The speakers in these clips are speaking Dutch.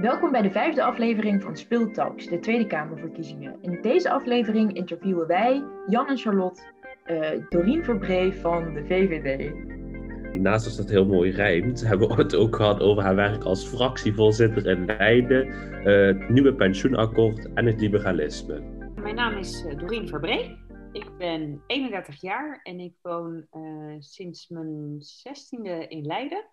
Welkom bij de vijfde aflevering van Speeltalks, de Tweede Kamerverkiezingen. In deze aflevering interviewen wij, Jan en Charlotte, uh, Dorien Verbree van de VVD. Naast dat het heel mooi rijmt, hebben we het ook gehad over haar werk als fractievoorzitter in Leiden, uh, het nieuwe pensioenakkoord en het liberalisme. Mijn naam is eh, Dorien Verbree. Ik ben 31 jaar en ik woon sinds mijn 16e in Leiden.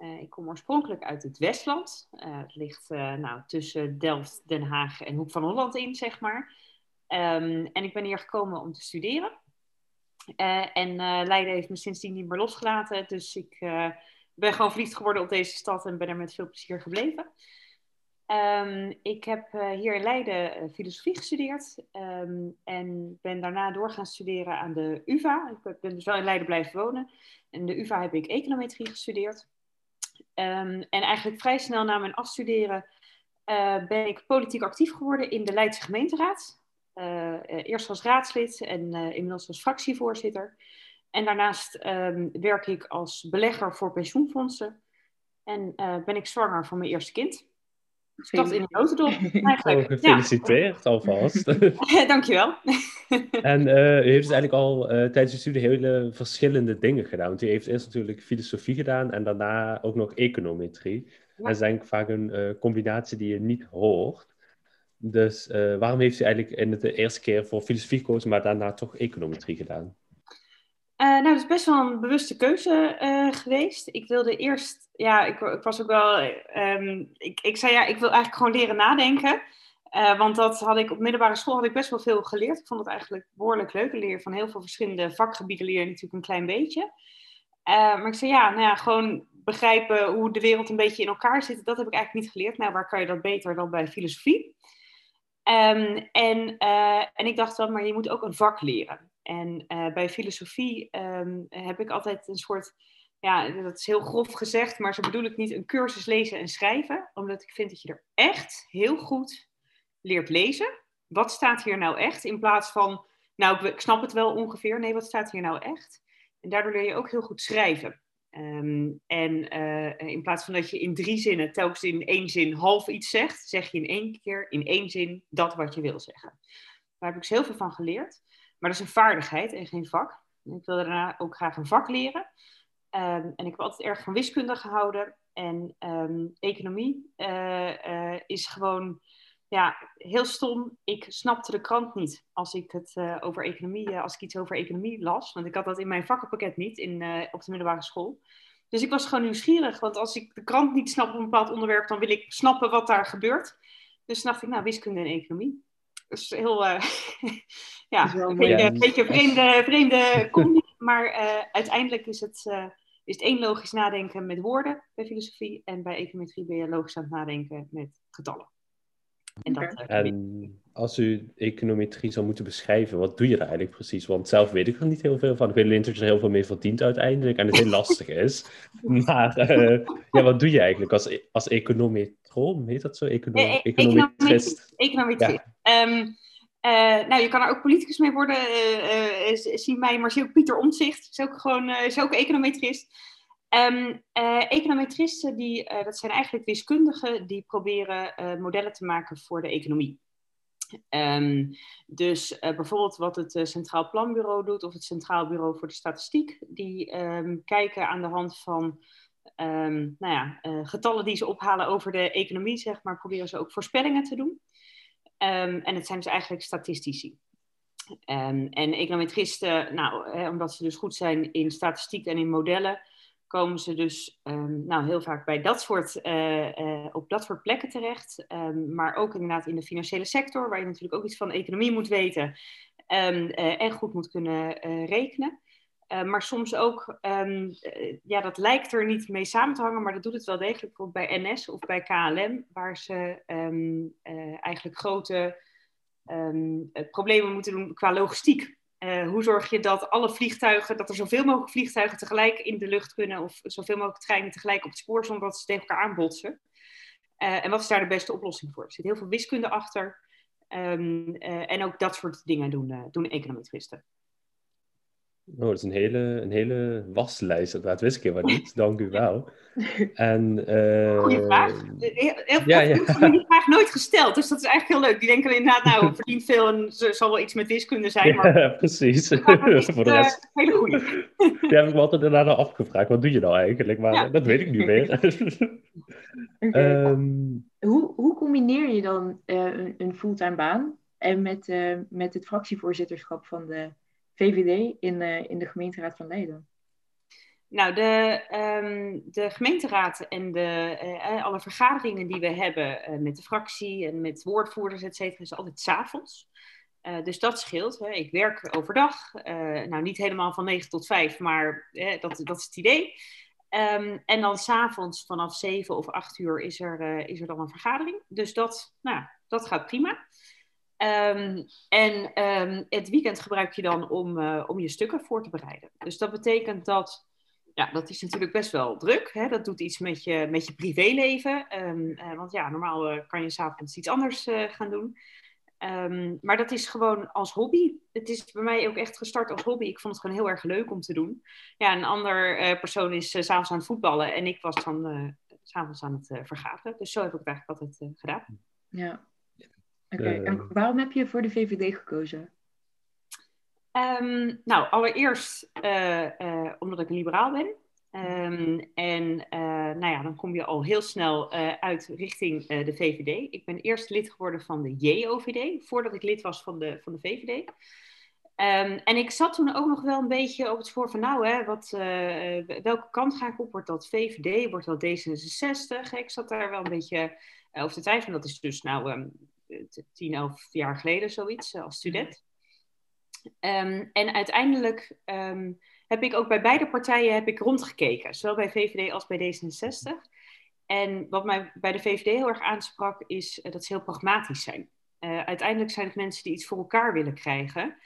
Uh, ik kom oorspronkelijk uit het Westland. Uh, het ligt uh, nou, tussen Delft, Den Haag en Hoek van Holland in, zeg maar. Um, en ik ben hier gekomen om te studeren. en Leiden heeft me sindsdien niet meer losgelaten. Dus ik ben gewoon verliefd geworden op deze stad en ben er met veel plezier gebleven. Um, ik heb hier in Leiden filosofie gestudeerd. Um, en ben daarna door gaan studeren aan de UvA. Ik ben dus wel in Leiden blijven wonen. En de UvA heb ik econometrie gestudeerd. Um, en eigenlijk vrij snel na mijn afstuderen uh, ben ik politiek actief geworden in de Leidse gemeenteraad. Uh, eerst als raadslid en inmiddels als fractievoorzitter. En daarnaast um, werk ik als belegger voor pensioenfondsen. En ben ik zwanger van mijn eerste kind. Dat in een notendop. Oh, gefeliciteerd ja. alvast. Dankjewel. en uh, u heeft dus eigenlijk al uh, tijdens uw studie hele verschillende dingen gedaan. Want u heeft eerst natuurlijk filosofie gedaan en daarna ook nog econometrie. Ja. En dat is denk ik vaak een uh, combinatie die je niet hoort. Dus waarom heeft u eigenlijk in de eerste keer voor filosofie gekozen, maar daarna toch econometrie gedaan? Uh, nou, dat is best wel een bewuste keuze uh, geweest. Ik wilde eerst, ja, ik, ik was ook wel, um, ik, ik zei ja, ik wil eigenlijk gewoon leren nadenken. Uh, want dat had ik op middelbare school had ik best wel veel geleerd. Ik vond het eigenlijk behoorlijk leuk. Leer van heel veel verschillende vakgebieden leer natuurlijk een klein beetje. maar ik zei ja, nou ja, gewoon begrijpen hoe de wereld een beetje in elkaar zit. Dat heb ik eigenlijk niet geleerd. Nou, waar kan je dat beter dan bij filosofie? Um, en, en ik dacht dan, maar je moet ook een vak leren. En uh, bij filosofie um, heb ik altijd een soort, ja, dat is heel grof gezegd, maar zo bedoel ik niet een cursus lezen en schrijven, omdat ik vind dat je er echt heel goed leert lezen. Wat staat hier nou echt? In plaats van, nou, ik snap het wel ongeveer. Nee, wat staat hier nou echt? En daardoor leer je ook heel goed schrijven. Um, en uh, in plaats van dat je in drie zinnen, telkens in één zin half iets zegt, zeg je in één keer in één zin dat wat je wil zeggen. Daar heb ik dus heel veel van geleerd. Maar dat is een vaardigheid en geen vak. Ik wilde daarna ook graag een vak leren. Um, en ik heb altijd erg van wiskunde gehouden. En um, economie uh, uh, is gewoon ja, heel stom. Ik snapte de krant niet als ik, het, uh, over economie, als ik iets over economie las. Want ik had dat in mijn vakkenpakket niet in, op de middelbare school. Dus ik was gewoon nieuwsgierig. Want als ik de krant niet snap op een bepaald onderwerp, dan wil ik snappen wat daar gebeurt. Dus dacht ik, nou, wiskunde en economie. Dus heel, uh, ja, een beetje, een beetje vreemde, vreemde combi. Maar uh, uiteindelijk is het, uh, is het één logisch nadenken met woorden bij filosofie. En bij econometrie ben je logisch aan het nadenken met getallen. En, dat, en als u econometrie zou moeten beschrijven, wat doe je daar eigenlijk precies? Want zelf weet ik er niet heel veel van. Ik weet alleen dat je er heel veel mee verdient uiteindelijk en het heel lastig is. Maar ja, wat doe je eigenlijk als, als Heet dat zo? Econo e econometrist? Econometrist. Ja. Um, uh, nou, je kan er ook politicus mee worden. Uh, uh, zie mij Marcel Pieter Omtzigt, is ook gewoon is ook econometrist. Um, econometristen, die, dat zijn eigenlijk wiskundigen die proberen modellen te maken voor de economie. Um, dus bijvoorbeeld wat het Centraal Planbureau doet of het Centraal Bureau voor de Statistiek, die um, kijken aan de hand van nou ja, getallen die ze ophalen over de economie, zeg maar, proberen ze ook voorspellingen te doen. Um, en het zijn dus eigenlijk statistici. Um, en econometristen, nou, hè, omdat ze dus goed zijn in statistiek en in modellen, komen ze dus um, nou, heel vaak bij dat soort, uh, op dat soort plekken terecht. maar ook inderdaad in de financiële sector, waar je natuurlijk ook iets van economie moet weten en goed moet kunnen rekenen. Uh, maar soms ook, um, uh, ja, dat lijkt er niet mee samen te hangen, maar dat doet het wel degelijk. Bijvoorbeeld bij NS of bij KLM, waar ze um, uh, eigenlijk grote um, problemen moeten doen qua logistiek. hoe zorg je dat alle vliegtuigen, dat er zoveel mogelijk vliegtuigen tegelijk in de lucht kunnen, of zoveel mogelijk treinen tegelijk op het spoor, zonder dat ze tegen elkaar aanbotsen? en wat is daar de beste oplossing voor? Er zit heel veel wiskunde achter. en ook dat soort dingen doen, doen econometristen. Oh, dat is een hele, een hele waslijst. Dat wist ik helemaal niet. Dank u wel. En, uh, Goeie vraag. Heel, ja, die vraag nooit gesteld, dus dat is eigenlijk heel leuk. Die denken inderdaad, nou, verdient veel en ze zal wel iets met wiskunde zijn. Maar... Ja, precies. Voor de rest. Uh, hele goede. Die heb ik me altijd daarna afgevraagd. Wat doe je nou eigenlijk? Maar ja. dat weet ik nu meer. okay. um, hoe, hoe combineer je dan uh, een, een fulltime baan en met, uh, met het fractievoorzitterschap van de VVD in, uh, in de gemeenteraad van Leiden? Nou, de, um, de gemeenteraad en de, uh, alle vergaderingen die we hebben met de fractie en met woordvoerders, et cetera, is altijd s'avonds. Uh, dus dat scheelt. Hè. Ik werk overdag, nou niet helemaal van 9 tot 5, maar dat, dat is het idee. Um, en dan s'avonds vanaf 7 of 8 uur is er, is er dan een vergadering. Dus dat, nou, dat gaat prima. Um, en um, het weekend gebruik je dan om, uh, om je stukken voor te bereiden. Dus dat betekent dat, ja, dat is natuurlijk best wel druk. Hè? Dat doet iets met je, met je privéleven. Um, uh, want ja, normaal uh, kan je s'avonds iets anders gaan doen. maar dat is gewoon als hobby. Het is bij mij ook echt gestart als hobby. Ik vond het gewoon heel erg leuk om te doen. Ja, een ander persoon is s s'avonds aan het voetballen. En ik was dan s s'avonds aan het vergaderen. Dus zo heb ik het eigenlijk altijd gedaan. Ja. Oké, okay. en waarom heb je voor de VVD gekozen? Um, nou, allereerst uh, uh, omdat ik een liberaal ben. Um, en uh, nou ja, dan kom je al heel snel uit richting de VVD. Ik ben eerst lid geworden van de JOVD, voordat ik lid was van de, van de VVD. Um, en ik zat toen ook nog wel een beetje op het spoor van, nou, hè, wat, welke kant ga ik op? Wordt dat VVD? Wordt dat D66? Ik zat daar wel een beetje over te twijfelen. Dat is dus nou 10, 11 jaar geleden zoiets, als student. Um, en uiteindelijk um, heb ik ook bij beide partijen heb ik rondgekeken, zowel bij VVD als bij D66. En wat mij bij de VVD heel erg aansprak, is uh, dat ze heel pragmatisch zijn. Uh, uiteindelijk zijn het mensen die iets voor elkaar willen krijgen.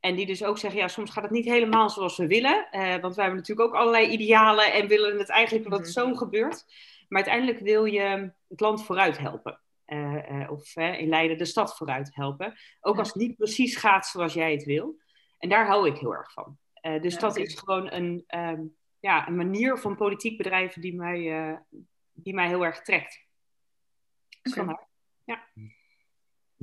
En die dus ook zeggen, ja, soms gaat het niet helemaal zoals we willen. Uh, want wij hebben natuurlijk ook allerlei idealen en willen het eigenlijk dat het zo gebeurt. Maar uiteindelijk wil je het land vooruit helpen. Uh, uh, of uh, in Leiden de stad vooruit helpen. Ook als het niet precies gaat zoals jij het wil. En daar hou ik heel erg van. dus ja, dat okay. is gewoon een, um, ja, een manier van politiek bedrijven die mij, die mij heel erg trekt. Dus okay. Ja.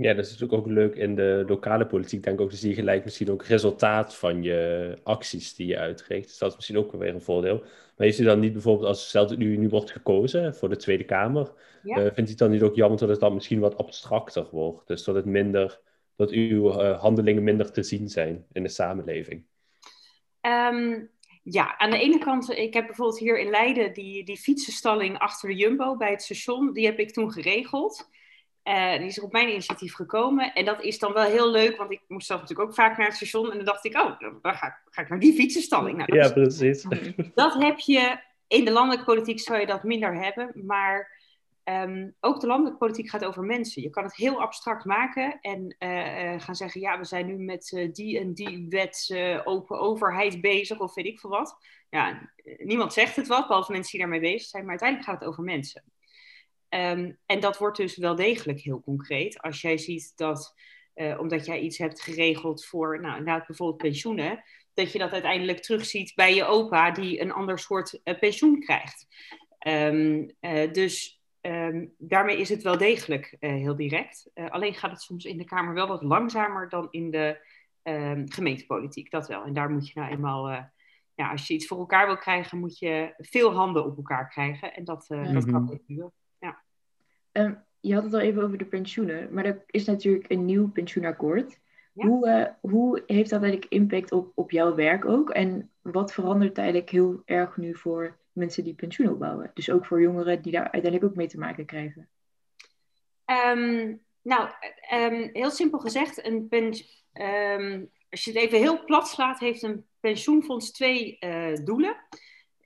Ja, dat is natuurlijk ook leuk in de lokale politiek. Denk ook, dan zie je gelijk misschien ook resultaat van je acties die je uitricht. Dus dat is misschien ook weer een voordeel. Maar heeft u dan niet bijvoorbeeld, als stel u nu wordt gekozen voor de Tweede Kamer, ja. uh, vindt u het dan niet ook jammer dat het dan misschien wat abstracter wordt? Dus dat het minder, dat uw uh, handelingen minder te zien zijn in de samenleving? Um, ja, aan de ene kant, ik heb bijvoorbeeld hier in Leiden die, die fietsenstalling achter de Jumbo bij het station, die heb ik toen geregeld. Uh, die is op mijn initiatief gekomen. En dat is dan wel heel leuk, want ik moest zelf natuurlijk ook vaak naar het station. En dan dacht ik, oh, dan ga ik, ga ik naar die fietsenstalling. Nou, ja, precies. Dat heb je, in de landelijke politiek zou je dat minder hebben. Maar um, ook de landelijke politiek gaat over mensen. Je kan het heel abstract maken en uh, uh, gaan zeggen, ja, we zijn nu met die en die wet open overheid bezig of weet ik veel wat. Ja, niemand zegt het wat, behalve mensen die daarmee bezig zijn. Maar uiteindelijk gaat het over mensen. Um, en dat wordt dus wel degelijk heel concreet. Als jij ziet dat, uh, omdat jij iets hebt geregeld voor, nou inderdaad bijvoorbeeld pensioenen, dat je dat uiteindelijk terugziet bij je opa die een ander soort uh, pensioen krijgt. Um, uh, dus um, daarmee is het wel degelijk heel direct. alleen gaat het soms in de Kamer wel wat langzamer dan in de gemeentepolitiek, dat wel. En daar moet je nou eenmaal ja, als je iets voor elkaar wil krijgen, moet je veel handen op elkaar krijgen. En dat, uh, dat kan niet duren. Um, je had het al even over de pensioenen, maar er is natuurlijk een nieuw pensioenakkoord. Ja. Hoe, uh, hoe heeft dat eigenlijk impact op, op jouw werk ook? En wat verandert eigenlijk heel erg nu voor mensen die pensioen opbouwen? Dus ook voor jongeren die daar uiteindelijk ook mee te maken krijgen. Um, nou, um, heel simpel gezegd, een als je het even heel plat slaat, heeft een pensioenfonds twee uh, doelen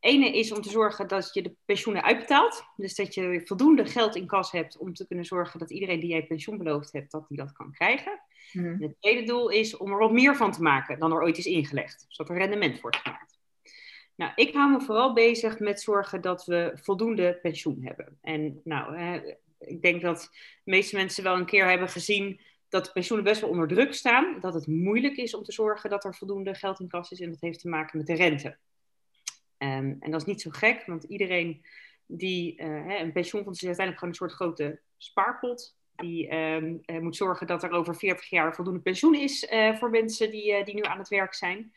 ene is om te zorgen dat je de pensioenen uitbetaalt. Dus dat je voldoende geld in kas hebt om te kunnen zorgen dat iedereen die jij pensioen beloofd hebt, dat die dat kan krijgen. Mm. Het tweede doel is om er wat meer van te maken dan er ooit is ingelegd. Zodat er rendement wordt gemaakt. Nou, ik hou me vooral bezig met zorgen dat we voldoende pensioen hebben. En nou, ik denk dat de meeste mensen wel een keer hebben gezien dat de pensioenen best wel onder druk staan. Dat het moeilijk is om te zorgen dat er voldoende geld in kas is. En dat heeft te maken met de rente. Um, en dat is niet zo gek, want iedereen die uh, een pensioenfonds is uiteindelijk gewoon een soort grote spaarpot. Die um, uh, moet zorgen dat er over 40 jaar voldoende pensioen is uh, voor mensen die, die nu aan het werk zijn.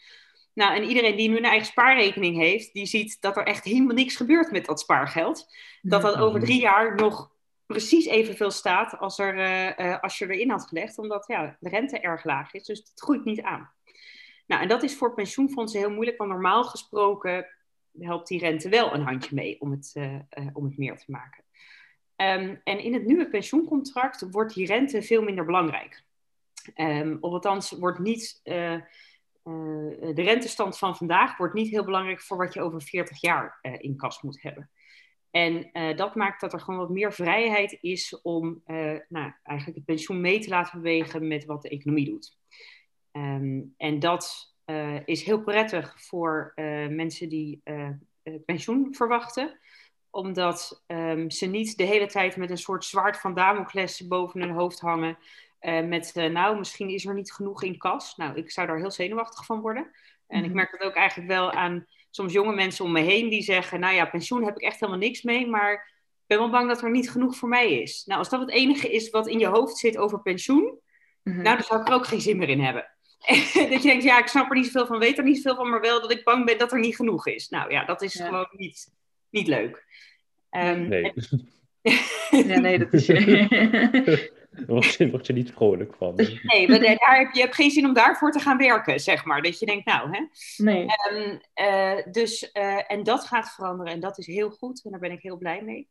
Nou, en iedereen die nu een eigen spaarrekening heeft, die ziet dat er echt helemaal niks gebeurt met dat spaargeld. Dat dat over drie jaar nog precies evenveel staat als, er, uh, als je erin had gelegd, omdat ja, de rente erg laag is. Dus het groeit niet aan. Nou, en dat is voor pensioenfondsen heel moeilijk, want normaal gesproken helpt die rente wel een handje mee om het, uh, uh, om het meer te maken. Um, en in het nieuwe pensioencontract wordt die rente veel minder belangrijk. Um, of althans, wordt niet, de rentestand van vandaag wordt niet heel belangrijk voor wat je over 40 jaar in kas moet hebben. En dat maakt dat er gewoon wat meer vrijheid is om nou, eigenlijk het pensioen mee te laten bewegen met wat de economie doet. Um, en dat uh, is heel prettig voor mensen die pensioen verwachten, omdat um, ze niet de hele tijd met een soort zwaard van Damocles boven hun hoofd hangen. met, nou, misschien is er niet genoeg in kas. Nou, ik zou daar heel zenuwachtig van worden. En ik mhm. merk dat ook eigenlijk wel aan soms jonge mensen om me heen die zeggen, nou ja, pensioen heb ik echt helemaal niks mee, maar ik ben wel bang dat er niet genoeg voor mij is. Nou, als dat het enige is wat in je hoofd zit over pensioen, mhm. nou, dan zou ik er ook geen zin meer in hebben. dat je denkt, ja, ik snap er niet zoveel van, weet er niet zoveel van, maar wel dat ik bang ben dat er niet genoeg is. Nou ja, dat is gewoon niet, niet leuk. Um, nee. ja, nee, dat is... Daar word je, word je niet vrolijk van. Nee, maar daar heb je hebt geen zin om daarvoor te gaan werken, zeg maar. Dat je denkt, nou, hè. Nee. Um, uh, dus, uh, en dat gaat veranderen en dat is heel goed en daar ben ik heel blij mee.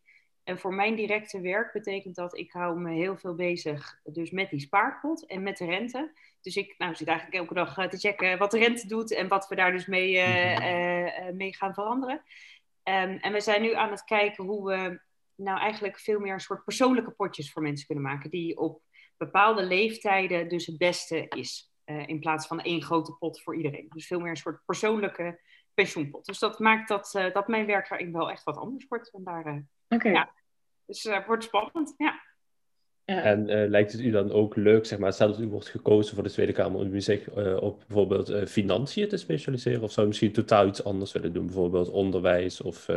En voor mijn directe werk betekent dat ik hou me heel veel bezig dus met die spaarpot en met de rente. Dus ik nou, zit eigenlijk elke dag eh, te checken wat de rente doet en wat we daar dus mee, uh, mee gaan veranderen. Um, en we zijn nu aan het kijken hoe we nou eigenlijk veel meer een soort persoonlijke potjes voor mensen kunnen maken. Die op bepaalde leeftijden dus het beste is. Uh, in plaats van één grote pot voor iedereen. Dus veel meer een soort persoonlijke pensioenpot. Dus dat maakt dat, dat mijn werk daarin wel echt wat anders wordt. En daar, uh, okay. ja, dus het wordt spannend, ja. ja. En lijkt het u dan ook leuk, zeg maar, stel dat u wordt gekozen voor de Tweede Kamer om u zich op bijvoorbeeld financiën te specialiseren? Of zou u misschien totaal iets anders willen doen? Bijvoorbeeld onderwijs of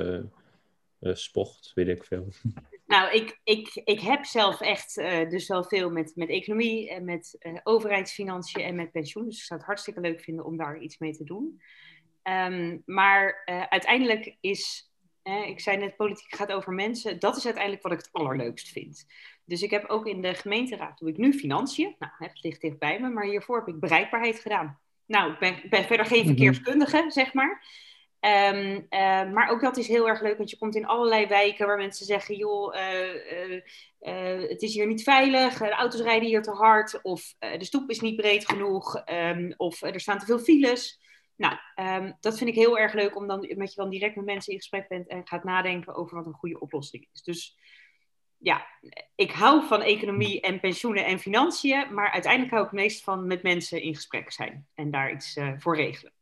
uh, sport, weet ik veel. Nou, ik, ik, ik heb zelf echt uh, dus wel veel met, met economie en met uh, overheidsfinanciën en met pensioen. Dus ik zou het hartstikke leuk vinden om daar iets mee te doen. Um, maar uiteindelijk is, ik zei net, politiek gaat over mensen. Dat is uiteindelijk wat ik het allerleukst vind. Dus ik heb ook in de gemeenteraad, doe ik nu financiën. Nou, het ligt dichtbij me, maar hiervoor heb ik bereikbaarheid gedaan. Nou, ik ben, ben verder geen mhm. verkeerskundige, zeg maar. Um, uh, maar ook dat is heel erg leuk, want je komt in allerlei wijken waar mensen zeggen: joh, uh, uh, het is hier niet veilig, de auto's rijden hier te hard, of de stoep is niet breed genoeg, um, of er staan te veel files. Nou, um, dat vind ik heel erg leuk, omdat je dan direct met mensen in gesprek bent en gaat nadenken over wat een goede oplossing is. Dus ja, ik hou van economie en pensioenen en financiën, maar uiteindelijk hou ik het meest van met mensen in gesprek zijn en daar iets voor regelen.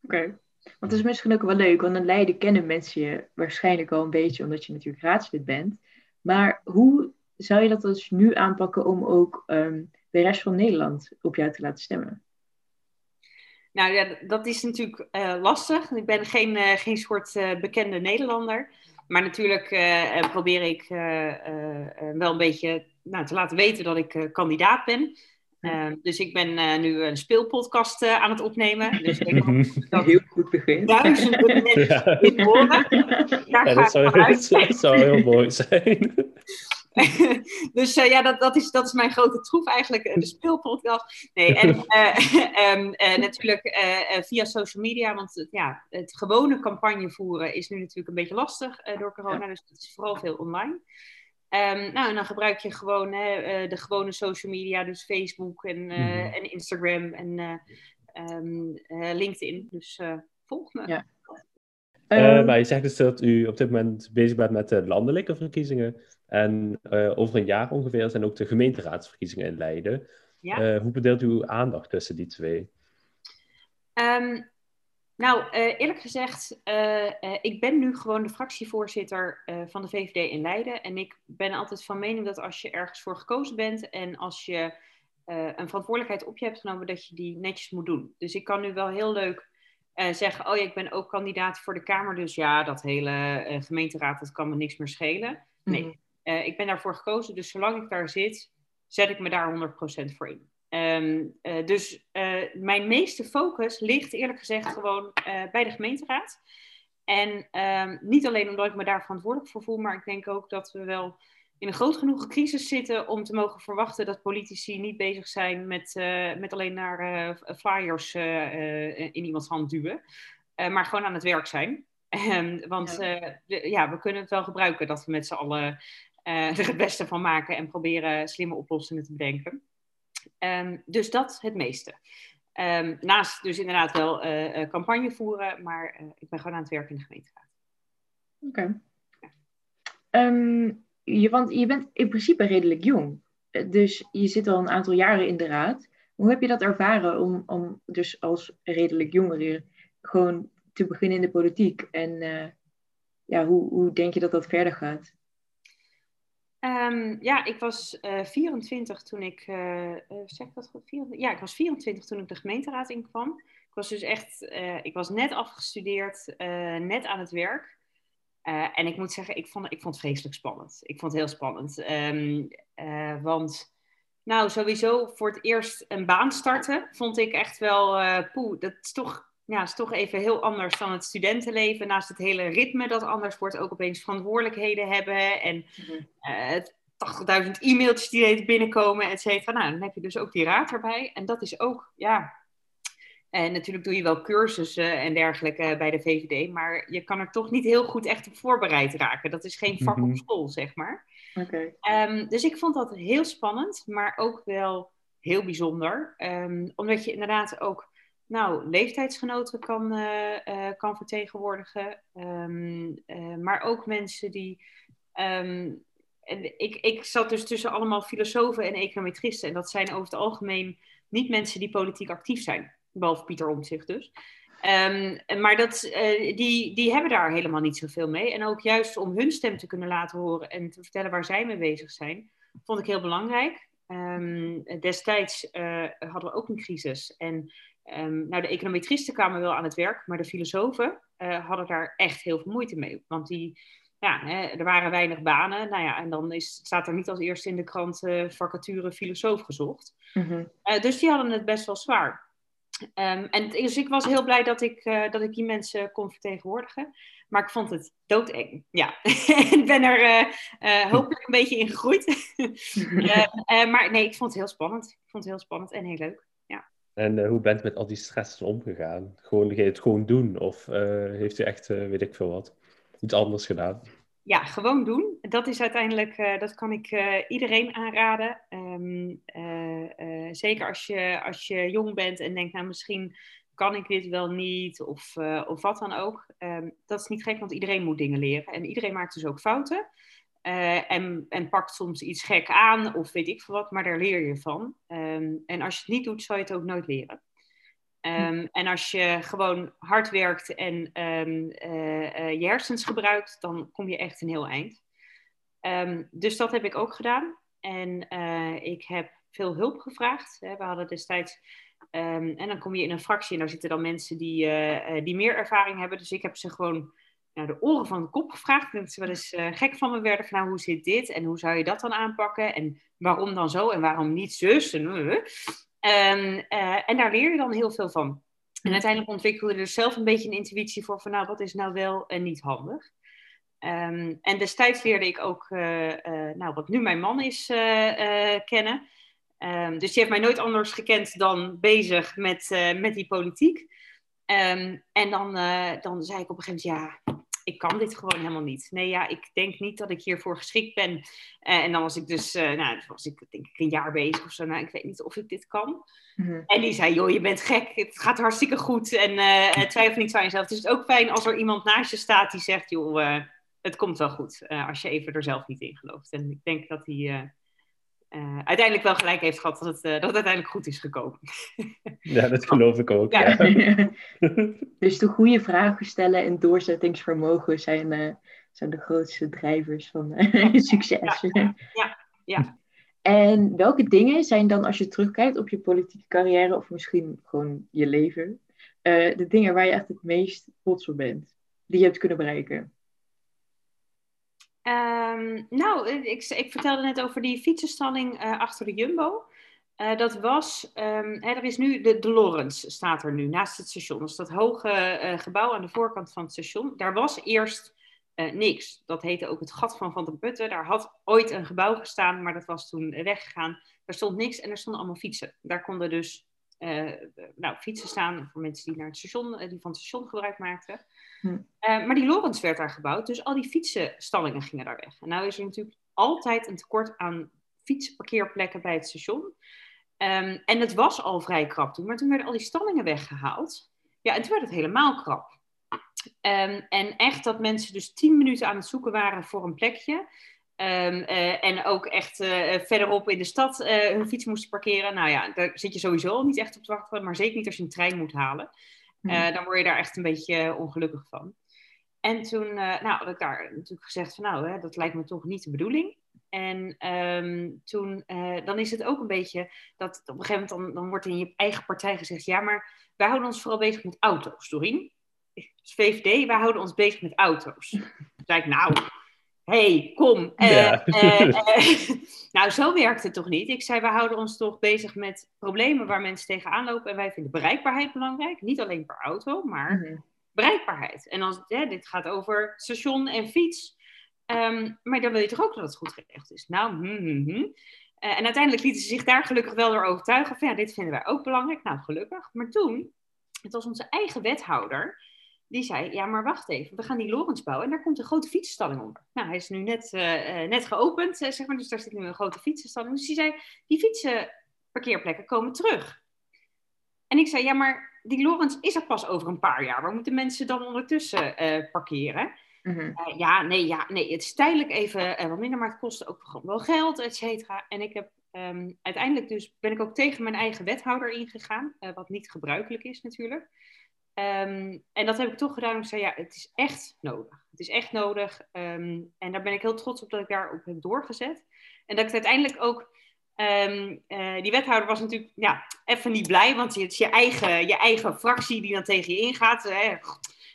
Oké. Want het is misschien ook wel leuk, want in Leiden kennen mensen je waarschijnlijk al een beetje, omdat je natuurlijk raadslid bent. Maar hoe zou je dat dus nu aanpakken om ook um, de rest van Nederland op jou te laten stemmen? Nou ja, dat is natuurlijk uh, lastig. Ik ben geen, uh, geen soort uh, bekende Nederlander. Maar natuurlijk probeer ik wel een beetje nou, te laten weten dat ik kandidaat ben. Uh, dus ik ben uh, nu een speelpodcast uh, aan het opnemen. Dus ik denk dat heel goed begin. Duizenden mensen ja. in horen. Daar ja, dat, zou, dat zou heel mooi zijn. dus ja, dat, dat, is, dat is mijn grote troef eigenlijk, de speelpodcast. Nee, en um, natuurlijk via social media, want ja, het gewone campagne voeren is nu natuurlijk een beetje lastig door corona. Dus het is vooral veel online. Um, nou, en dan gebruik je gewoon hè, uh, de gewone social media, dus Facebook en, uh, mm-hmm. en Instagram en uh, um, LinkedIn. Dus volg me. Ja. Um, maar je zegt dus dat u op dit moment bezig bent met de landelijke verkiezingen. En over een jaar ongeveer zijn ook de gemeenteraadsverkiezingen in Leiden. Ja. hoe bedeelt u uw aandacht tussen die twee? Nou, uh, eerlijk gezegd, uh, uh, ik ben nu gewoon de fractievoorzitter van de VVD in Leiden. En ik ben altijd van mening dat als je ergens voor gekozen bent en als je een verantwoordelijkheid op je hebt genomen dat je die netjes moet doen. Dus ik kan nu wel heel leuk zeggen, oh ja, ik ben ook kandidaat voor de Kamer, dus ja, dat hele gemeenteraad, dat kan me niks meer schelen. Nee, mhm. ik ben daarvoor gekozen, dus zolang ik daar zit, zet ik me daar 100% voor in. Ehm, dus mijn meeste focus ligt eerlijk gezegd gewoon bij de gemeenteraad. En ehm, niet alleen omdat ik me daar verantwoordelijk voor voel, maar ik denk ook dat we wel in een groot genoeg crisis zitten om te mogen verwachten dat politici niet bezig zijn met, met alleen naar flyers in iemands hand duwen, maar gewoon aan het werk zijn. Ehm, want ja. ja. we kunnen het wel gebruiken dat we met z'n allen er het beste van maken en proberen slimme oplossingen te bedenken. Um, dus dat het meeste. Um, naast dus inderdaad wel uh, campagne voeren, maar ik ben gewoon aan het werk in de gemeenteraad. Oké. Um, je, want je bent in principe redelijk jong. Dus je zit al een aantal jaren in de raad. Hoe heb je dat ervaren om, om dus als redelijk jongere gewoon te beginnen in de politiek? En ja, hoe, hoe denk je dat dat verder gaat? Um, ja, ik was uh, 24 toen ik, uh, zeg dat goed? Ja, ik was 24 toen ik de gemeenteraad inkwam. Ik was dus echt, ik was net afgestudeerd, net aan het werk. en ik moet zeggen, ik vond, ik vond het vreselijk spannend. Ik vond het heel spannend. Um, want, nou, sowieso voor het eerst een baan starten vond ik echt wel, poeh, dat is toch ja, is toch even heel anders dan het studentenleven. Naast het hele ritme dat anders wordt, ook opeens verantwoordelijkheden hebben. En uh, 80.000 e-mailtjes die binnenkomen, et cetera. Nou, dan heb je dus ook die raad erbij. En dat is ook, ja... En natuurlijk doe je wel cursussen en dergelijke bij de VVD, maar je kan er toch niet heel goed echt op voorbereid raken. Dat is geen vak op mhm. school, zeg maar. Okay. Um, dus ik vond dat heel spannend, maar ook wel heel bijzonder. Um, omdat je inderdaad ook nou, leeftijdsgenoten kan, uh, uh, kan vertegenwoordigen. Um, uh, maar ook mensen die. Um, en ik, ik zat dus tussen allemaal filosofen en econometristen. En dat zijn over het algemeen niet mensen die politiek actief zijn. Behalve Pieter Omtzigt dus. Um, maar dat, die, die hebben daar helemaal niet zoveel mee. En ook juist om hun stem te kunnen laten horen en te vertellen waar zij mee bezig zijn, vond ik heel belangrijk. destijds hadden we ook een crisis. En Um, nou, de econometristen kwamen wel aan het werk, maar de filosofen uh, hadden daar echt heel veel moeite mee. Want die, ja, hè, er waren weinig banen. Nou ja, en dan is, staat er niet als eerste in de krant uh, vacature filosoof gezocht. Mm-hmm. Uh, dus die hadden het best wel zwaar. Um, en dus ik was heel blij dat ik, dat ik die mensen kon vertegenwoordigen. Maar ik vond het doodeng. Ja, ik ben er hopelijk een beetje in gegroeid. maar nee, ik vond het heel spannend. Ik vond het heel spannend en heel leuk. En uh, hoe bent u met al die stress omgegaan? Gewoon, het gewoon doen? Of uh, heeft u echt, uh, weet ik veel wat, iets anders gedaan? Ja, gewoon doen. Dat is uiteindelijk, dat kan ik iedereen aanraden. Um, zeker als je, als je jong bent en denkt, nou misschien kan ik dit wel niet of, of wat dan ook. Um, dat is niet gek, want iedereen moet dingen leren. En iedereen maakt dus ook fouten. Uh, en, en pakt soms iets gek aan of weet ik veel wat, maar daar leer je van. Um, en als je het niet doet, zal je het ook nooit leren. Um, en als je gewoon hard werkt en um, uh, uh, je hersens gebruikt, dan kom je echt een heel eind. dus dat heb ik ook gedaan. En ik heb veel hulp gevraagd. Hè. We hadden destijds. en dan kom je in een fractie en daar zitten dan mensen die, die meer ervaring hebben. Dus ik heb ze gewoon de oren van de kop gevraagd. Dat ze wel eens uh, gek van me werden van nou, hoe zit dit? En hoe zou je dat dan aanpakken? En waarom dan zo? En waarom niet zus? En, uh, uh, en daar leer je dan heel veel van. En uiteindelijk ontwikkelde je dus zelf een beetje een intuïtie voor van nou, wat is nou wel en niet handig. Um, en destijds leerde ik ook, nou, wat nu mijn man is, kennen. Um, dus die heeft mij nooit anders gekend dan bezig met, met die politiek. En dan, dan zei ik op een gegeven moment, ja, ik kan dit gewoon helemaal niet. Nee, ja, ik denk niet dat ik hiervoor geschikt ben. Uh, en dan was ik dus, uh, nou, was ik denk ik een jaar bezig of zo. Nou, ik weet niet of ik dit kan. Mm-hmm. En die zei, joh, je bent gek. Het gaat hartstikke goed. En uh, twijfel niet aan jezelf. Het is ook fijn als er iemand naast je staat die zegt, joh, het komt wel goed. als je even er zelf niet in gelooft. En ik denk dat hij uh, uiteindelijk wel gelijk heeft gehad dat het, uh, dat het uiteindelijk goed is gekomen. ja, dat geloof ik ook. Ja. dus de goede vragen stellen en doorzettingsvermogen zijn, uh, zijn de grootste drijvers van succes. Ja, ja, ja. En welke dingen zijn dan, als je terugkijkt op je politieke carrière of misschien gewoon je leven, uh, de dingen waar je echt het meest trots op bent, die je hebt kunnen bereiken? Um, nou, ik, ik, vertelde net over die fietsenstalling uh, achter de Jumbo. Uh, dat was, um, hè, er is nu de, de Lorens staat er nu naast het station. Is dat hoge uh, gebouw aan de voorkant van het station. Daar was eerst niks. Dat heette ook het gat van Van der Putten. Daar had ooit een gebouw gestaan, maar dat was toen weggegaan. Daar stond niks en er stonden allemaal fietsen. Daar konden dus nou, fietsen staan voor mensen die, naar het station, die van het station gebruik maakten. Hm. maar die Lorens werd daar gebouwd, dus al die fietsenstallingen gingen daar weg. En nou is er natuurlijk altijd een tekort aan fietsparkeerplekken bij het station. Um, en het was al vrij krap toen, maar toen werden al die stallingen weggehaald. Ja, en toen werd het helemaal krap. Um, en echt dat mensen dus tien minuten aan het zoeken waren voor een plekje. Um, uh, en ook echt uh, verderop in de stad uh, hun fiets moesten parkeren. Nou ja, daar zit je sowieso al niet echt op te wachten, maar zeker niet als je een trein moet halen. Mm. dan word je daar echt een beetje ongelukkig van. En toen nou, had ik daar natuurlijk gezegd van nou, hè, dat lijkt me toch niet de bedoeling. En um, toen, dan is het ook een beetje dat op een gegeven moment dan, dan wordt in je eigen partij gezegd: ja, maar wij houden ons vooral bezig met auto's, Doreen. Dus VVD, wij houden ons bezig met auto's. Toen zei ik, nou, hey, kom. Uh, uh, nou, zo werkt het toch niet? Ik zei, we houden ons toch bezig met problemen waar mensen tegenaan lopen. En wij vinden bereikbaarheid belangrijk. Niet alleen per auto, maar mm -hmm. bereikbaarheid. En als, ja, dit gaat over station en fiets. Um, maar dan wil je toch ook dat het goed geregeld is. Nou, hm, hm, hm. Uh, en uiteindelijk lieten ze zich daar gelukkig wel door overtuigen. Van ja, dit vinden wij ook belangrijk. Nou, gelukkig. Maar toen, het was onze eigen wethouder. Die zei, ja, maar wacht even. We gaan die Lorens bouwen en daar komt een grote fietsenstalling onder. Nou, hij is nu net, uh, net geopend, zeg maar. Dus daar zit nu een grote fietsenstalling. Dus die zei, die fietsenparkeerplekken komen terug. En ik zei, ja, maar die Lorens is er pas over een paar jaar. Waar moeten mensen dan ondertussen uh, parkeren? Mm -hmm. uh, ja, nee, ja, nee, het is tijdelijk even wat minder, maar het kost ook gewoon wel geld, et cetera. En ik heb um, uiteindelijk dus, ben ik ook tegen mijn eigen wethouder ingegaan, wat niet gebruikelijk is natuurlijk. Um, en dat heb ik toch gedaan. Ik zei, ja, het is echt nodig. Het is echt nodig. Um, en daar ben ik heel trots op dat ik daarop heb doorgezet. En dat ik uiteindelijk ook Um, uh, die wethouder was natuurlijk ja, even niet blij, want het is je eigen, je eigen fractie die dan tegen je ingaat.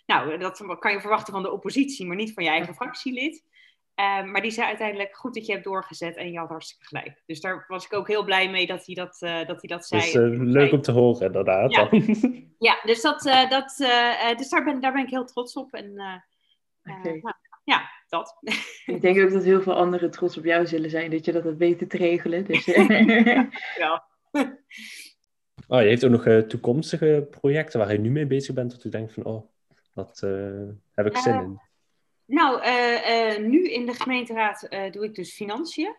Nou, dat kan je verwachten van de oppositie, maar niet van je eigen fractielid. Um, maar die zei uiteindelijk goed dat je hebt doorgezet en je had hartstikke gelijk. Dus daar was ik ook heel blij mee dat hij dat, uh, dat, hij dat zei. Dus, uh, leuk om te horen, inderdaad. Ja, ja dus, dat, uh, dat, dus daar, ben, daar ben ik heel trots op. En, okay. nou, ja, dat. Ik denk ook dat heel veel anderen trots op jou zullen zijn dat je dat hebt weten te regelen. Dus, ja. Oh, je heeft ook nog toekomstige projecten waar je nu mee bezig bent, dat u denkt van, oh, dat uh, heb ik zin uh, in. Nou, uh, nu in de gemeenteraad doe ik dus financiën.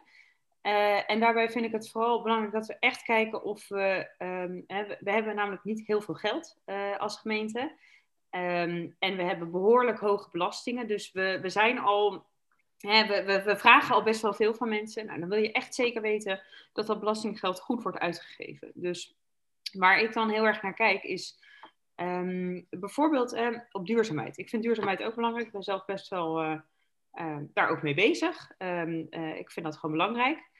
en daarbij vind ik het vooral belangrijk dat we echt kijken of we... Um, we, we, hebben namelijk niet heel veel geld als gemeente. Um, en we hebben behoorlijk hoge belastingen. Dus we, we zijn al... Hè, we, we, we, vragen al best wel veel van mensen. Nou, dan wil je echt zeker weten dat dat belastinggeld goed wordt uitgegeven. Dus waar ik dan heel erg naar kijk is Um, bijvoorbeeld uh, op duurzaamheid. Ik vind duurzaamheid ook belangrijk. Ik ben zelf best wel uh, uh, daar ook mee bezig. Um, ik vind dat gewoon belangrijk.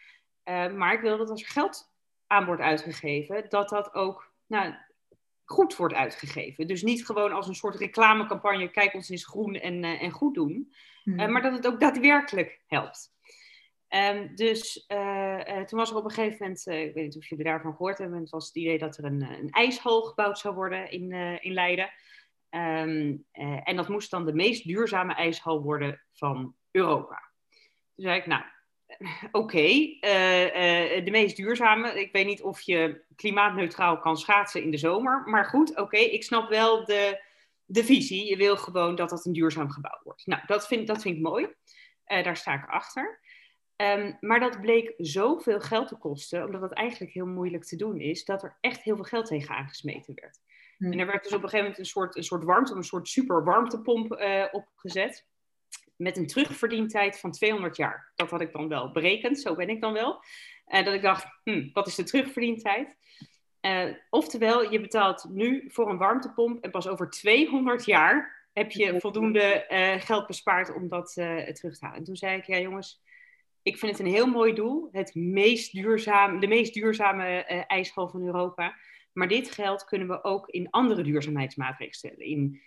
Ehm, maar ik wil dat als er geld aan wordt uitgegeven, dat dat ook nou, goed wordt uitgegeven. Dus niet gewoon als een soort reclamecampagne, kijk ons eens groen en, en goed doen. Mm. maar dat het ook daadwerkelijk helpt. Um, dus uh, uh, toen was er op een gegeven moment, uh, ik weet niet of jullie daarvan gehoord hebben, het was het idee dat er een, een ijshal gebouwd zou worden in, in Leiden. Um, en dat moest dan de meest duurzame ijshal worden van Europa. Toen zei ik, nou, oké, de meest duurzame. Ik weet niet of je klimaatneutraal kan schaatsen in de zomer, maar goed, oké, ik snap wel de, de visie. Je wil gewoon dat dat een duurzaam gebouw wordt. Nou, dat vind, dat vind ik mooi. daar sta ik achter. Um, maar dat bleek zoveel geld te kosten, omdat het eigenlijk heel moeilijk te doen is, dat er echt heel veel geld tegen aangesmeten werd. Hmm. En er werd dus op een gegeven moment een soort, een soort warmte, een soort super warmtepomp uh, opgezet. Met een terugverdientijd van 200 jaar. Dat had ik dan wel berekend, zo ben ik dan wel. Uh, dat ik dacht, hm, wat is de terugverdientijd? Uh, oftewel, je betaalt nu voor een warmtepomp en pas over 200 jaar heb je voldoende geld bespaard om dat terug te halen. En toen zei ik, ja jongens, ik vind het een heel mooi doel. Het meest duurzaam, de meest duurzame uh, ijsschol van Europa. Maar dit geld kunnen we ook in andere duurzaamheidsmaatregelen stellen. In,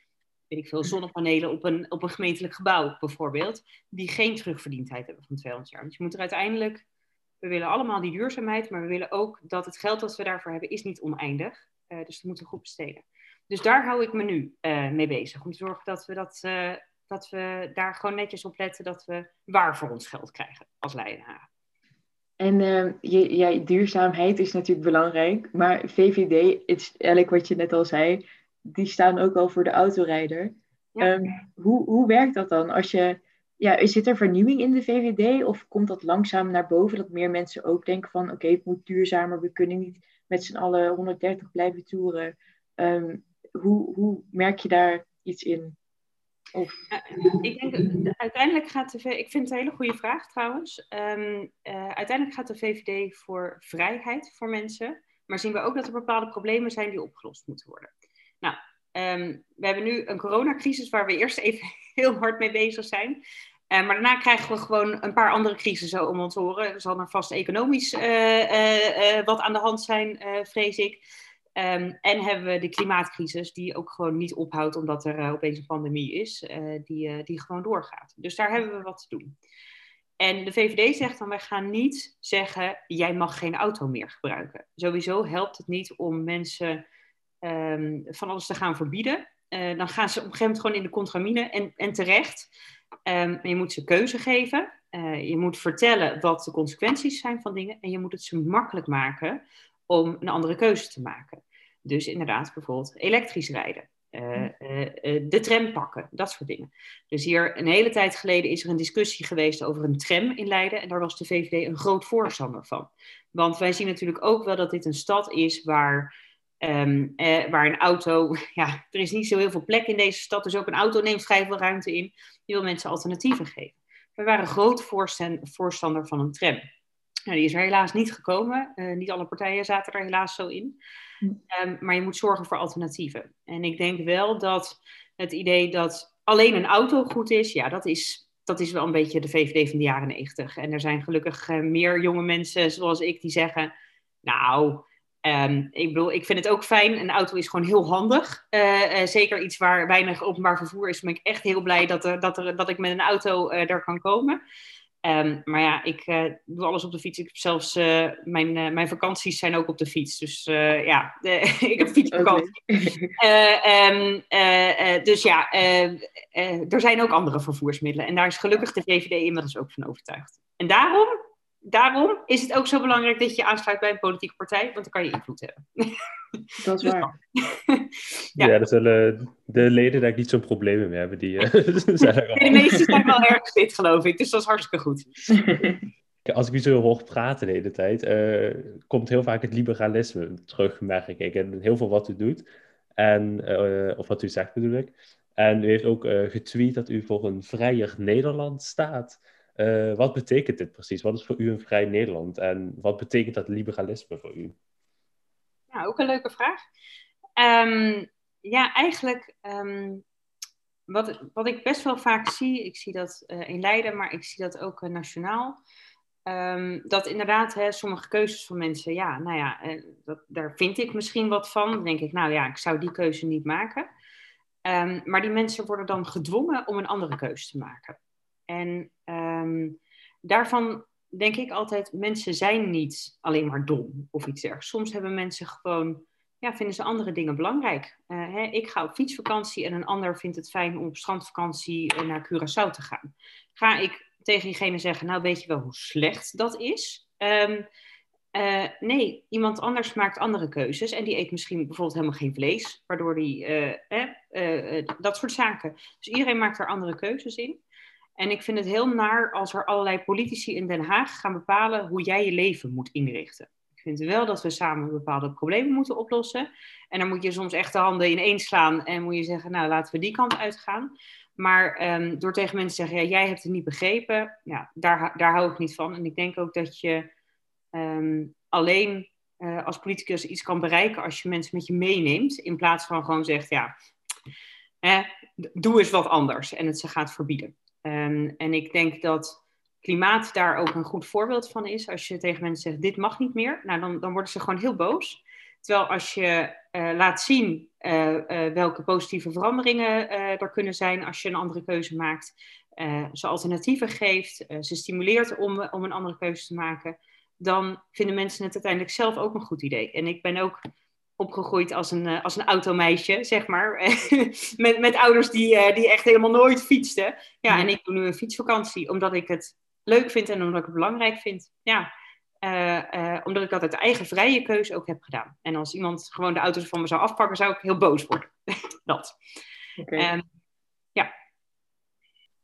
weet ik veel, zonnepanelen op een, op een gemeentelijk gebouw bijvoorbeeld. Die geen terugverdiendheid hebben van 200 jaar. Dus je moet er uiteindelijk... We willen allemaal die duurzaamheid, maar we willen ook dat het geld dat we daarvoor hebben, is niet oneindig. Uh, dus dat moeten we goed besteden. Dus daar hou ik me nu uh, mee bezig. Om te zorgen dat we, dat, dat we daar gewoon netjes op letten dat we waar voor ons geld krijgen als Leidenaren. En uh, je, ja, duurzaamheid is natuurlijk belangrijk, maar VVD, het is eigenlijk wat je net al zei, die staan ook al voor de autorijder. Ja. Um, hoe, hoe werkt dat dan? Als je, ja, zit er vernieuwing in de VVD of komt dat langzaam naar boven dat meer mensen ook denken van oké, okay, het moet duurzamer, we kunnen niet met z'n allen 130 blijven toeren. Um, hoe, hoe merk je daar iets in? Of... Ik denk, uiteindelijk gaat de ik vind het een hele goede vraag trouwens. Um, uh, uiteindelijk gaat de VVD voor vrijheid voor mensen, maar zien we ook dat er bepaalde problemen zijn die opgelost moeten worden. Nou, um, we hebben nu een coronacrisis waar we eerst even heel hard mee bezig zijn. Maar daarna krijgen we gewoon een paar andere crisissen om ons horen. Er zal er vast economisch wat aan de hand zijn, vrees ik. Um, en hebben we de klimaatcrisis, die ook gewoon niet ophoudt omdat er uh, opeens een pandemie is, uh, die, uh, die gewoon doorgaat. Dus daar hebben we wat te doen. En de VVD zegt dan, wij gaan niet zeggen, jij mag geen auto meer gebruiken. Sowieso helpt het niet om mensen um, van alles te gaan verbieden. dan gaan ze op een gegeven moment gewoon in de contramine en, en terecht. Um, je moet ze keuze geven. je moet vertellen wat de consequenties zijn van dingen. En je moet het ze makkelijk maken om een andere keuze te maken. Dus inderdaad, bijvoorbeeld elektrisch rijden. Uh, uh, de tram pakken, dat soort dingen. Dus hier een hele tijd geleden is er een discussie geweest over een tram in Leiden. En daar was de VVD een groot voorstander van. Want wij zien natuurlijk ook wel dat dit een stad is waar, um, eh, waar een auto. Ja, er is niet zo heel veel plek in deze stad. Dus ook een auto neemt vrij veel ruimte in. Je wil mensen alternatieven geven. We waren groot voorstander van een tram. Nou, die is er helaas niet gekomen. Uh, niet alle partijen zaten er helaas zo in. Um, maar je moet zorgen voor alternatieven. En ik denk wel dat het idee dat alleen een auto goed is, ja, dat is, dat is wel een beetje de VVD van de jaren negentig. En er zijn gelukkig uh, meer jonge mensen zoals ik die zeggen, nou, um, ik bedoel, ik vind het ook fijn. Een auto is gewoon heel handig. Uh, uh, zeker iets waar weinig openbaar vervoer is, ben ik echt heel blij dat, er, dat, er, dat ik met een auto daar kan komen. Um, maar ja, ik uh, doe alles op de fiets. Ik heb zelfs uh, mijn, uh, mijn vakanties zijn ook op de fiets. Dus ja, de, ik heb fietsvakantie. Okay. um, dus ja, er zijn ook andere vervoersmiddelen. En daar is gelukkig de VVD inmiddels ook van overtuigd. En daarom daarom is het ook zo belangrijk dat je aansluit bij een politieke partij, want dan kan je invloed hebben. Dat is waar. ja. ja, dat zullen de leden daar niet zo'n probleem mee hebben. Die, uh, zijn de meesten zijn wel erg fit, geloof ik, dus dat is hartstikke goed. Als ik u zo hoog praten de hele tijd, uh, komt heel vaak het liberalisme terug, merk ik. En heel veel wat u doet, en, uh, of wat u zegt bedoel ik. En u heeft ook getweet dat u voor een vrijer Nederland staat. Uh, wat betekent dit precies? Wat is voor u een vrij Nederland? En wat betekent dat liberalisme voor u? Ja, ook een leuke vraag. Um, ja, eigenlijk um, wat, wat ik best wel vaak zie, ik zie dat uh, in Leiden, maar ik zie dat ook uh, nationaal. Um, dat inderdaad hè, sommige keuzes van mensen, ja, nou ja, dat, daar vind ik misschien wat van. Dan denk ik, nou ja, ik zou die keuze niet maken. maar die mensen worden dan gedwongen om een andere keuze te maken. En um, daarvan denk ik altijd, mensen zijn niet alleen maar dom of iets dergelijks. Soms hebben mensen gewoon, ja, vinden ze andere dingen belangrijk. Uh, hè, ik ga op fietsvakantie en een ander vindt het fijn om op strandvakantie uh, naar Curaçao te gaan. Ga ik tegen diegene zeggen, nou weet je wel hoe slecht dat is? Um, uh, nee, iemand anders maakt andere keuzes en die eet misschien bijvoorbeeld helemaal geen vlees, waardoor die, eh, dat soort zaken. Dus iedereen maakt er andere keuzes in. En ik vind het heel naar als er allerlei politici in Den Haag gaan bepalen hoe jij je leven moet inrichten. Ik vind wel dat we samen bepaalde problemen moeten oplossen. En dan moet je soms echt de handen ineen slaan en moet je zeggen, nou laten we die kant uitgaan. Maar um, door tegen mensen te zeggen, ja, jij hebt het niet begrepen, ja, daar, daar hou ik niet van. En ik denk ook dat je um, alleen uh, als politicus iets kan bereiken als je mensen met je meeneemt. In plaats van gewoon zegt, ja, doe eens wat anders en het ze gaat verbieden. Um, en ik denk dat klimaat daar ook een goed voorbeeld van is. Als je tegen mensen zegt, dit mag niet meer, nou, dan, dan worden ze gewoon heel boos. Terwijl als je uh, laat zien uh, uh, welke positieve veranderingen er kunnen zijn als je een andere keuze maakt, ze alternatieven geeft, ze stimuleert om, om een andere keuze te maken, dan vinden mensen het uiteindelijk zelf ook een goed idee. En ik ben ook opgegroeid als een, als een automeisje, zeg maar. met, met ouders die, die echt helemaal nooit fietsten. Ja, en ik doe nu een fietsvakantie, omdat ik het leuk vind en omdat ik het belangrijk vind. Ja, uh, uh, omdat ik dat uit eigen vrije keuze ook heb gedaan. En als iemand gewoon de auto's van me zou afpakken, zou ik heel boos worden. dat. Okay. Um, ja.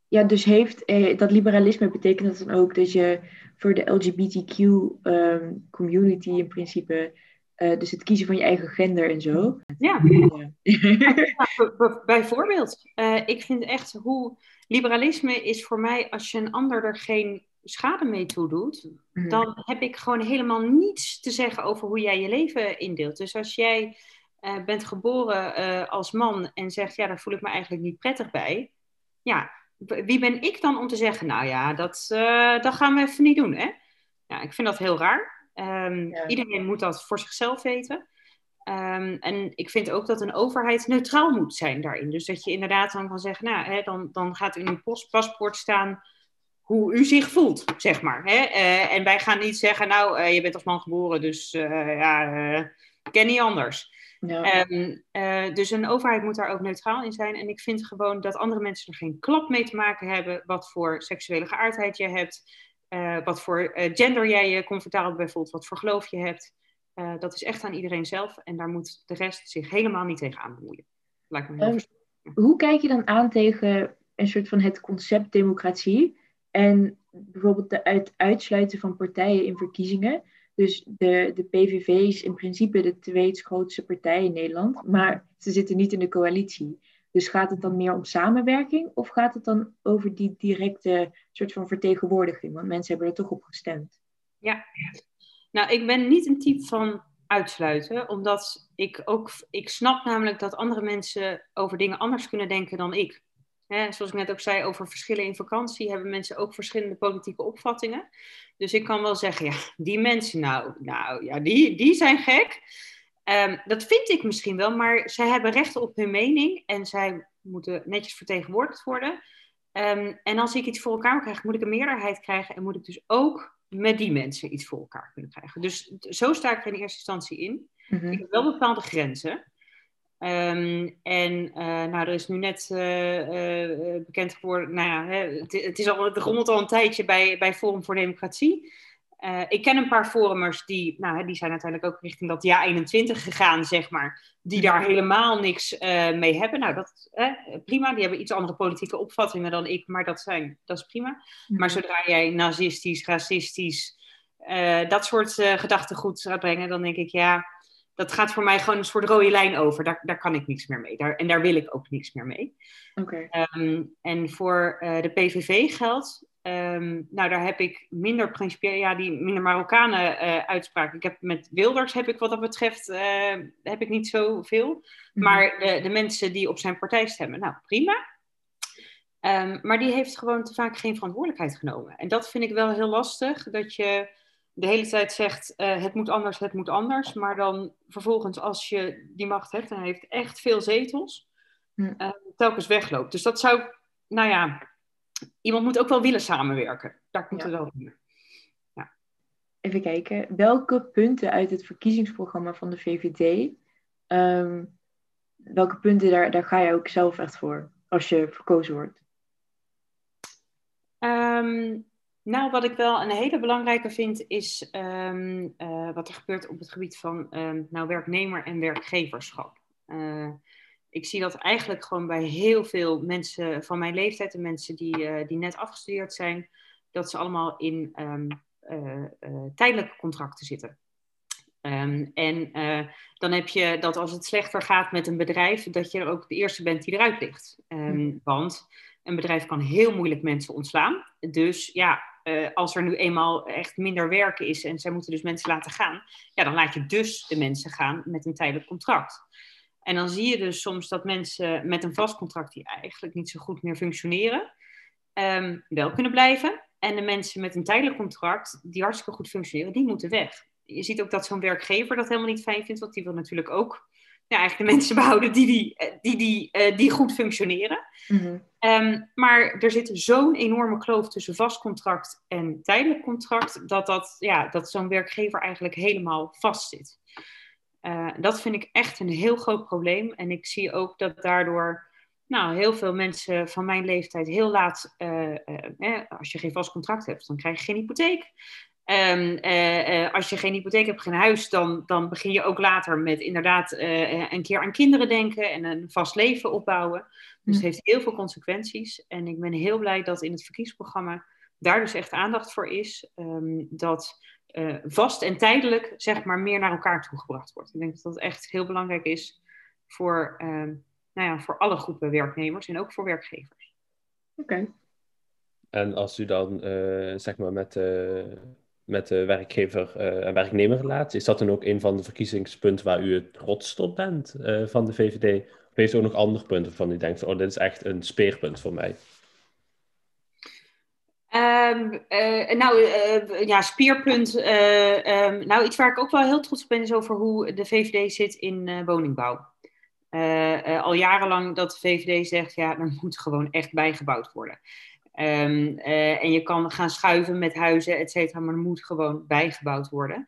Ja, dus heeft eh, dat liberalisme betekent dat dan ook dat je voor de LGBTQ um, ehm, community in principe, uh, dus het kiezen van je eigen gender en zo. Ja, ja. ja bijvoorbeeld. Uh, ik vind echt hoe liberalisme is voor mij als je een ander er geen schade mee toedoet, mm. dan heb ik gewoon helemaal niets te zeggen over hoe jij je leven indeelt. Dus als jij uh, bent geboren als man en zegt, ja, daar voel ik me eigenlijk niet prettig bij. Ja, wie ben ik dan om te zeggen, nou ja, dat, dat gaan we even niet doen, hè? Ja, ik vind dat heel raar. Um, ja. Iedereen moet dat voor zichzelf weten. Um, en ik vind ook dat een overheid neutraal moet zijn daarin. Dus dat je inderdaad dan kan zeggen, nou, hè, dan, dan gaat in uw paspoort staan hoe u zich voelt, zeg maar. Hè? Uh, en wij gaan niet zeggen, nou, uh, je bent als man geboren, dus uh, ja, ken niet anders. Ja. Um, dus een overheid moet daar ook neutraal in zijn. En ik vind gewoon dat andere mensen er geen klap mee te maken hebben wat voor seksuele geaardheid je hebt, wat voor gender jij je comfortabel bij voelt, wat voor geloof je hebt. dat is echt aan iedereen zelf en daar moet de rest zich helemaal niet tegen aan bemoeien. Lijkt me heel um, hoe kijk je dan aan tegen een soort van het concept democratie? En bijvoorbeeld de uit, uitsluiten van partijen in verkiezingen. Dus de, de PVV is in principe de tweede grootste partij in Nederland, maar ze zitten niet in de coalitie. Dus gaat het dan meer om samenwerking of gaat het dan over die directe soort van vertegenwoordiging? Want mensen hebben er toch op gestemd. Ja, nou ik ben niet een type van uitsluiten, omdat ik ook, ik snap namelijk dat andere mensen over dingen anders kunnen denken dan ik. Hè, zoals ik net ook zei over verschillen in vakantie, hebben mensen ook verschillende politieke opvattingen. Dus ik kan wel zeggen, ja, die mensen nou, nou ja, die, die zijn gek. Um, dat vind ik misschien wel, maar zij hebben recht op hun mening en zij moeten netjes vertegenwoordigd worden. Um, en als ik iets voor elkaar krijg, moet ik een meerderheid krijgen en moet ik dus ook met die mensen iets voor elkaar kunnen krijgen. Dus zo sta ik er in eerste instantie in. Mm -hmm. Ik heb wel bepaalde grenzen. Um, en uh, nou, er is nu net uh, uh, bekend geworden, nou ja, het, het, is al, het rommelt al een tijdje bij, bij Forum voor Democratie. Ik ken een paar forumers die, nou, die zijn uiteindelijk ook richting dat jaar 21 gegaan, zeg maar, die daar helemaal niks mee hebben. Nou, dat prima, die hebben iets andere politieke opvattingen dan ik, maar dat, zijn, dat is prima. Maar zodra jij nazistisch, racistisch, dat soort gedachtegoed zou brengen, dan denk ik, ja, dat gaat voor mij gewoon een soort rode lijn over. Daar, daar kan ik niks meer mee. Daar, en daar wil ik ook niks meer mee. Okay. Um, en voor de PVV geldt, um, nou daar heb ik minder principieel, ja, die minder Marokkanen uh, uitspraak. Ik heb met Wilders heb ik wat dat betreft, uh, heb ik niet zoveel. Mm -hmm. Maar de, de mensen die op zijn partij stemmen, nou prima. Um, maar die heeft gewoon te vaak geen verantwoordelijkheid genomen. En dat vind ik wel heel lastig, dat je de hele tijd zegt uh, het moet anders, het moet anders. Maar dan vervolgens als je die macht hebt en heeft echt veel zetels, uh, telkens wegloopt. Dus dat zou, nou ja, iemand moet ook wel willen samenwerken. Daar komt ja. het wel in. Ja. Even kijken, welke punten uit het verkiezingsprogramma van de VVD, um, ehm, welke punten daar, daar ga je ook zelf echt voor als je verkozen wordt? Um, nou, wat ik wel een hele belangrijke vind, is um, uh, wat er gebeurt op het gebied van nou, werknemer en werkgeverschap. Uh, ik zie dat eigenlijk gewoon bij heel veel mensen van mijn leeftijd en mensen die, uh, die net afgestudeerd zijn, dat ze allemaal in um, tijdelijke contracten zitten. en dan heb je dat als het slechter gaat met een bedrijf, dat je ook de eerste bent die eruit ligt. Mm. Want een bedrijf kan heel moeilijk mensen ontslaan. Dus ja, als er nu eenmaal echt minder werken is en zij moeten dus mensen laten gaan, ja, dan laat je dus de mensen gaan met een tijdelijk contract. En dan zie je dus soms dat mensen met een vast contract die eigenlijk niet zo goed meer functioneren, um, wel kunnen blijven. En de mensen met een tijdelijk contract, die hartstikke goed functioneren, die moeten weg. Je ziet ook dat zo'n werkgever dat helemaal niet fijn vindt, want die wil natuurlijk ook ja, eigenlijk de mensen behouden die, die, eh, die, die, uh, die goed functioneren. Mhm. Ehm, maar er zit zo'n enorme kloof tussen vast contract en tijdelijk contract, dat, dat, ja, dat zo'n werkgever eigenlijk helemaal vast zit. Uh, dat vind ik echt een heel groot probleem. En ik zie ook dat daardoor nou, heel veel mensen van mijn leeftijd heel laat, als je geen vast contract hebt, dan krijg je geen hypotheek. Um, uh, als je geen hypotheek hebt, geen huis, dan, dan begin je ook later met inderdaad een keer aan kinderen denken en een vast leven opbouwen. Dus het heeft heel veel consequenties. En ik ben heel blij dat in het verkiezingsprogramma daar dus echt aandacht voor is. Um, dat vast en tijdelijk zeg maar meer naar elkaar toegebracht wordt. Ik denk dat dat echt heel belangrijk is voor, um, nou ja, voor alle groepen werknemers en ook voor werkgevers. Oké. En als u dan zeg maar met met de werkgever uh, en werknemerrelatie. Is dat dan ook een van de verkiezingspunten waar u het trotst op bent uh, van de VVD? Of heeft u ook nog andere punten waarvan u denkt, oh, dit is echt een speerpunt voor mij? Um, uh, nou, ja, speerpunt. Um, nou, iets waar ik ook wel heel trots op ben, is over hoe de VVD zit in woningbouw. al jarenlang dat de VVD zegt, ja, er moet gewoon echt bijgebouwd worden. Uh, en je kan gaan schuiven met huizen, et cetera, maar er moet gewoon bijgebouwd worden.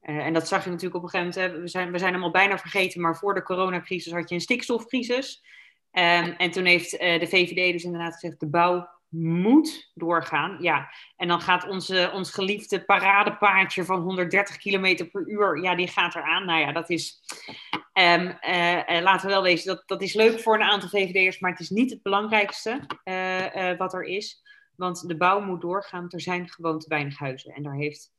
En dat zag je natuurlijk op een gegeven moment. Hè, we, zijn, we zijn hem al bijna vergeten, maar voor de coronacrisis had je een stikstofcrisis. En toen heeft de VVD dus inderdaad gezegd: de bouw moet doorgaan. Ja, en dan gaat onze, ons geliefde paradepaardje van 130 km per uur, ja, die gaat eraan. Nou ja, dat is, um, uh, uh, laten we wel wezen, dat, dat is leuk voor een aantal VVD'ers, maar het is niet het belangrijkste uh, wat er is. Want de bouw moet doorgaan, er zijn gewoon te weinig huizen. En daar heeft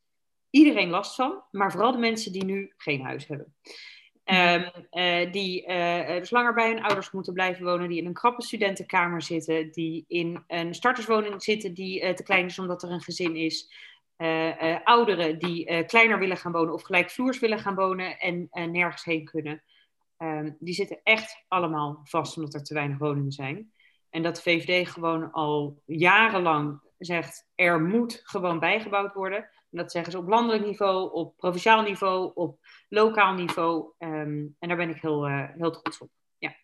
iedereen last van, maar vooral de mensen die nu geen huis hebben. Um, uh, die uh, dus langer bij hun ouders moeten blijven wonen, die in een krappe studentenkamer zitten, die in een starterswoning zitten die te klein is omdat er een gezin is. ouderen die kleiner willen gaan wonen of gelijkvloers willen gaan wonen en nergens heen kunnen. Um, die zitten echt allemaal vast omdat er te weinig woningen zijn. En dat de VVD gewoon al jarenlang zegt, er moet gewoon bijgebouwd worden. En dat zeggen ze op landelijk niveau, op provinciaal niveau, op lokaal niveau. Um, en daar ben ik heel, uh, heel trots op. Ja.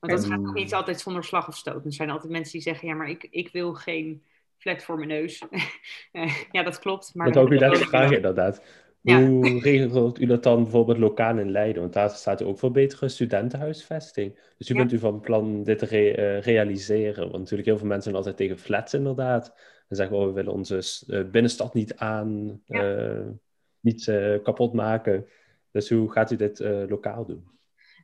Want dat gaat nog niet altijd zonder slag of stoot. Er zijn altijd mensen die zeggen, ja, maar ik, ik wil geen flat voor mijn neus. ja, dat klopt. Maar dat ook u net vragen inderdaad. Hoe regelt u dat dan bijvoorbeeld lokaal in Leiden? Want daar staat u ook voor betere studentenhuisvesting. Dus u bent u van plan dit te re uh, realiseren? Want natuurlijk heel veel mensen zijn altijd tegen flats inderdaad. En zeggen, oh, we willen onze uh, binnenstad niet aan, ja. uh, niet kapot maken. Dus hoe gaat u dit lokaal doen?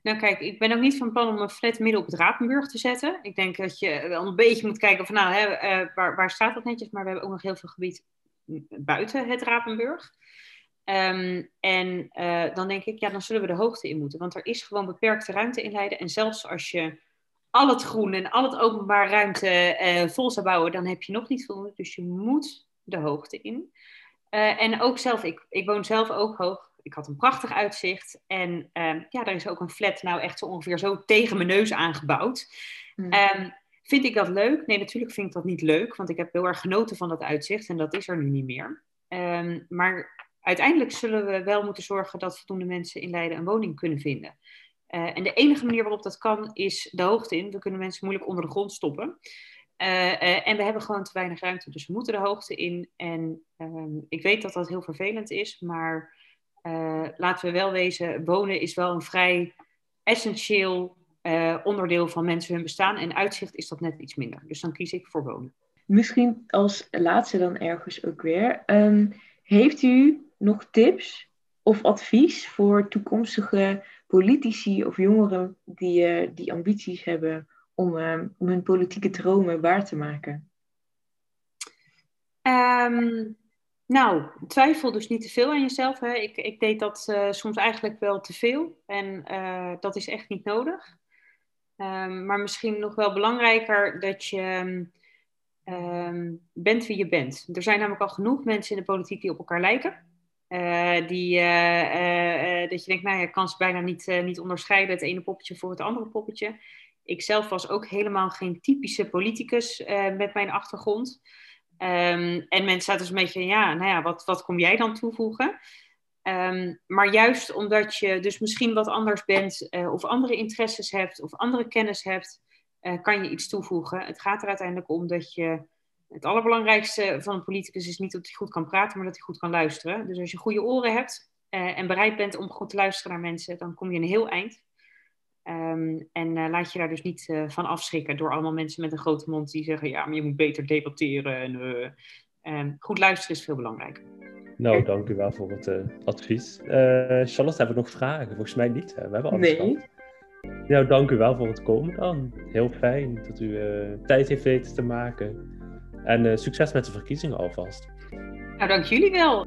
Nou kijk, ik ben ook niet van plan om een flat midden op het Rapenburg te zetten. Ik denk dat je wel een beetje moet kijken van nou, hè, waar, waar staat dat netjes? Maar we hebben ook nog heel veel gebied buiten het Rapenburg. Um, en uh, dan denk ik, ja, dan zullen we de hoogte in moeten. Want er is gewoon beperkte ruimte in Leiden. En zelfs als je al het groen en al het openbaar ruimte uh, vol zou bouwen, dan heb je nog niet voldoende. Dus je moet de hoogte in. Uh, en ook zelf, ik, ik woon zelf ook hoog. Ik had een prachtig uitzicht. En ehm, ja, daar is ook een flat nou echt zo ongeveer zo tegen mijn neus aangebouwd. Mm. Um, vind ik dat leuk? Nee, natuurlijk vind ik dat niet leuk. Want ik heb heel erg genoten van dat uitzicht. En dat is er nu niet meer. Um, maar uiteindelijk zullen we wel moeten zorgen dat voldoende mensen in Leiden een woning kunnen vinden. Uh, en de enige manier waarop dat kan is de hoogte in. We kunnen mensen moeilijk onder de grond stoppen. Uh, uh, en we hebben gewoon te weinig ruimte, dus we moeten de hoogte in. En ehm, ik weet dat dat heel vervelend is, maar laten we wel wezen, wonen is wel een vrij essentieel onderdeel van mensen hun bestaan. En uitzicht is dat net iets minder. Dus dan kies ik voor wonen. Misschien als laatste dan ergens ook weer. Um, heeft u nog tips of advies voor toekomstige politici of jongeren die, uh, die ambities hebben om, uh, om hun politieke dromen waar te maken? Um, nou, twijfel dus niet te veel aan jezelf. Hè. Ik, ik deed dat uh, soms eigenlijk wel te veel en dat is echt niet nodig. Um, maar misschien nog wel belangrijker dat je bent wie je bent. Er zijn namelijk al genoeg mensen in de politiek die op elkaar lijken. Uh, die, uh, uh, dat je denkt, nou ik kan ze bijna niet, niet onderscheiden, het ene poppetje voor het andere poppetje. Ik zelf was ook helemaal geen typische politicus met mijn achtergrond. Ehm, en mensen zaten dus een beetje, ja, nou ja, wat, wat kom jij dan toevoegen? Ehm, maar juist omdat je dus misschien wat anders bent, of andere interesses hebt, of andere kennis hebt, kan je iets toevoegen. Het gaat er uiteindelijk om dat je. Het allerbelangrijkste van een politicus is niet dat hij goed kan praten, maar dat hij goed kan luisteren. Dus als je goede oren hebt uh, en bereid bent om goed te luisteren naar mensen, dan kom je een heel eind. Um, en uh, laat je daar dus niet uh, van afschrikken door allemaal mensen met een grote mond die zeggen: ja, maar je moet beter debatteren. En, uh, en goed luisteren is veel belangrijker. Nou, dank u wel voor het advies. Charlotte, hebben we nog vragen? Volgens mij niet. Hè? We hebben alles nee. gehad. Nou, dank u wel voor het komen dan. Heel fijn dat u tijd heeft weten te maken. En succes met de verkiezingen alvast. Nou, dank jullie wel.